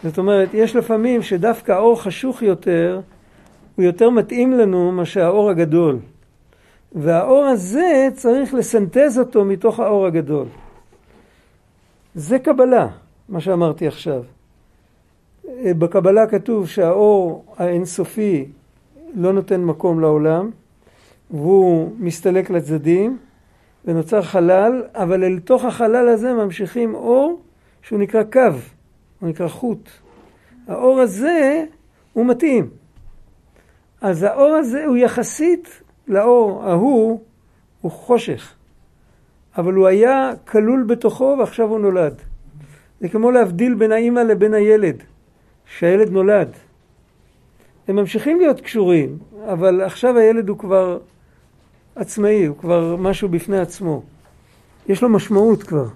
זאת אומרת, יש לפעמים שדווקא האור חשוך יותר, הוא יותר מתאים לנו מאשר האור הגדול. והאור הזה צריך לסנטז אותו מתוך האור הגדול. זה קבלה, מה שאמרתי עכשיו. בקבלה כתוב שהאור האינסופי לא נותן מקום לעולם, והוא מסתלק לצדדים, ונוצר חלל, אבל אל תוך החלל הזה ממשיכים אור שהוא נקרא קו. הוא נקרא חוט. האור הזה הוא מתאים. אז האור הזה הוא יחסית לאור ההוא, הוא חושך. אבל הוא היה כלול בתוכו ועכשיו הוא נולד. זה כמו להבדיל בין האימא לבין הילד, שהילד נולד. הם ממשיכים להיות קשורים, אבל עכשיו הילד הוא כבר עצמאי, הוא כבר משהו בפני עצמו. יש לו משמעות כבר.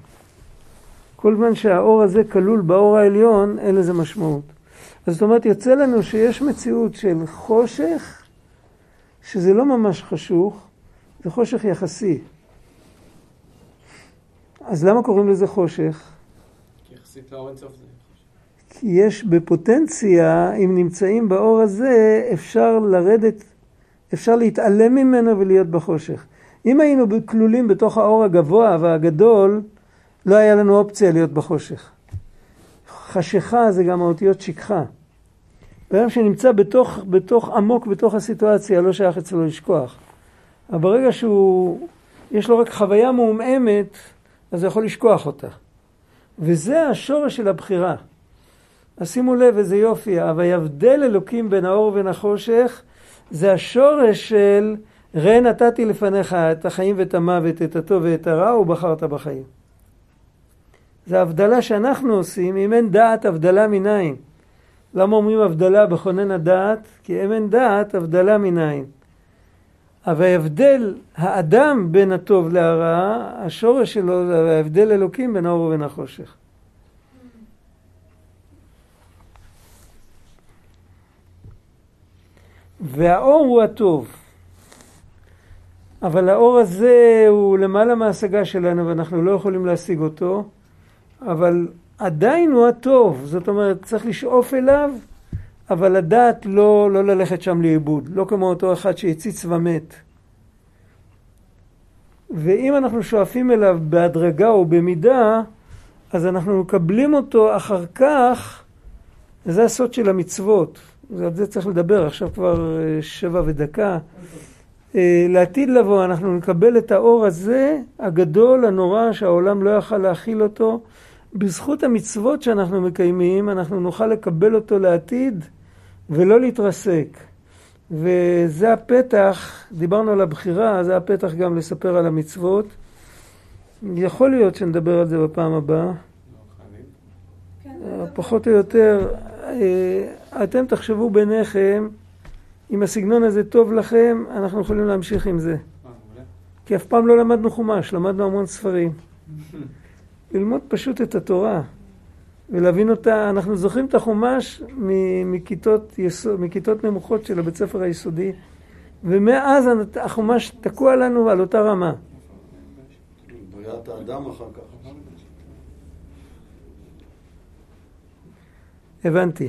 כל זמן שהאור הזה כלול באור העליון, אין לזה משמעות. אז זאת אומרת, יוצא לנו שיש מציאות של חושך, שזה לא ממש חשוך, זה חושך יחסי. אז למה קוראים לזה חושך? כי יחסית לאור אינסוף זה חושך. כי יש בפוטנציה, אם נמצאים באור הזה, אפשר לרדת, אפשר להתעלם ממנו ולהיות בחושך. אם היינו כלולים בתוך האור הגבוה והגדול, לא היה לנו אופציה להיות בחושך. חשיכה זה גם האותיות שכחה. בן שנמצא בתוך, בתוך עמוק בתוך הסיטואציה, לא שייך אצלו לשכוח. אבל ברגע שהוא, יש לו רק חוויה מעומעמת, אז הוא יכול לשכוח אותה. וזה השורש של הבחירה. אז שימו לב איזה יופי, ויבדל אלוקים בין האור ובין החושך, זה השורש של ראה נתתי לפניך את החיים ואת המוות, את הטוב ואת הרע, ובחרת בחיים. זה הבדלה שאנחנו עושים, אם אין דעת הבדלה מניין. למה אומרים הבדלה בכונן הדעת? כי אם אין דעת הבדלה מניין. אבל ההבדל, האדם בין הטוב להרע, השורש שלו זה ההבדל אלוקים בין האור ובין החושך. והאור הוא הטוב. אבל האור הזה הוא למעלה מההשגה שלנו ואנחנו לא יכולים להשיג אותו, אבל עדיין הוא הטוב, זאת אומרת צריך לשאוף אליו, אבל לדעת לא, לא ללכת שם לאיבוד, לא כמו אותו אחד שהציץ ומת. ואם אנחנו שואפים אליו בהדרגה או במידה, אז אנחנו מקבלים אותו אחר כך, וזה הסוד של המצוות. על זה צריך לדבר, עכשיו כבר אה, שבע ודקה. אה, לעתיד לבוא אנחנו נקבל את האור הזה, הגדול, הנורא, שהעולם לא יכל להכיל אותו. בזכות המצוות שאנחנו מקיימים, אנחנו נוכל לקבל אותו לעתיד ולא להתרסק. וזה הפתח, דיברנו על הבחירה, זה הפתח גם לספר על המצוות. יכול להיות שנדבר על זה בפעם הבאה. כן, פחות או יותר, אה, אתם תחשבו ביניכם, אם הסגנון הזה טוב לכם, אנחנו יכולים להמשיך עם זה. כי אף פעם לא למדנו חומש, למדנו המון ספרים. (laughs) ללמוד פשוט את התורה ולהבין אותה, אנחנו זוכרים את החומש מכיתות, יסוד, מכיתות נמוכות של הבית ספר היסודי ומאז החומש תקוע לנו על אותה רמה. בריאת האדם אחר כך. הבנתי.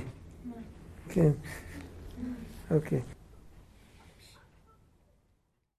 כן. אוקיי.